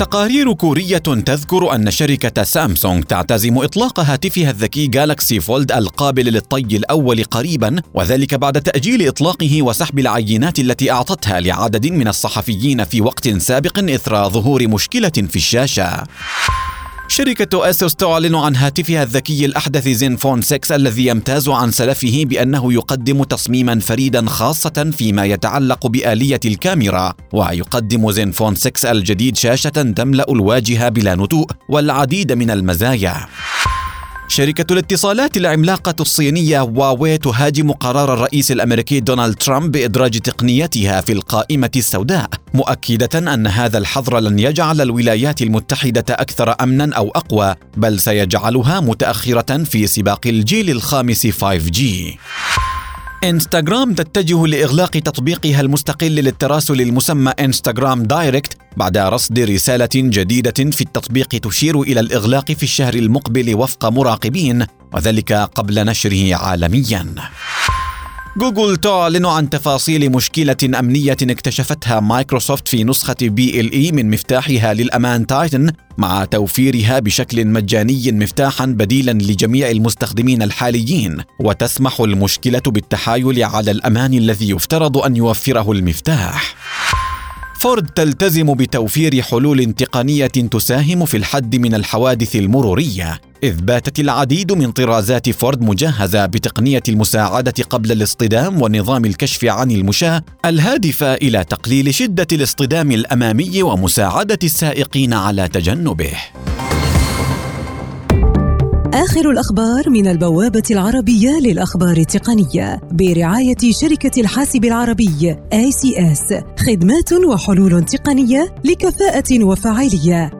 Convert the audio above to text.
تقارير كورية تذكر أن شركة سامسونج تعتزم إطلاق هاتفها الذكي جالكسي فولد القابل للطي الأول قريبا وذلك بعد تأجيل إطلاقه وسحب العينات التي أعطتها لعدد من الصحفيين في وقت سابق إثر ظهور مشكلة في الشاشة. شركة أسوس تعلن عن هاتفها الذكي الأحدث زينفون 6 الذي يمتاز عن سلفه بأنه يقدم تصميما فريدا خاصة فيما يتعلق بآلية الكاميرا ويقدم زينفون 6 الجديد شاشة تملأ الواجهة بلا نتوء والعديد من المزايا. شركة الاتصالات العملاقة الصينية هواوي تهاجم قرار الرئيس الأمريكي دونالد ترامب بإدراج تقنيتها في القائمة السوداء. مؤكدة أن هذا الحظر لن يجعل الولايات المتحدة أكثر أمنا أو أقوى بل سيجعلها متأخرة في سباق الجيل الخامس 5G انستغرام تتجه لإغلاق تطبيقها المستقل للتراسل المسمى انستغرام Direct بعد رصد رسالة جديدة في التطبيق تشير إلى الإغلاق في الشهر المقبل وفق مراقبين وذلك قبل نشره عالميا. جوجل تعلن عن تفاصيل مشكلة أمنية اكتشفتها مايكروسوفت في نسخة BLE من مفتاحها للأمان Titan مع توفيرها بشكل مجاني مفتاحا بديلا لجميع المستخدمين الحاليين وتسمح المشكلة بالتحايل على الأمان الذي يفترض أن يوفره المفتاح. فورد تلتزم بتوفير حلول تقنيه تساهم في الحد من الحوادث المرورية إذ باتت العديد من طرازات فورد مجهزة بتقنية المساعدة قبل الاصطدام ونظام الكشف عن المشاة الهادفة إلى تقليل شدة الاصطدام الأمامي ومساعدة السائقين على تجنبه. آخر الأخبار من البوابة العربية للأخبار التقنية برعاية شركة الحاسب العربي ACS خدمات وحلول تقنية لكفاءة وفاعلية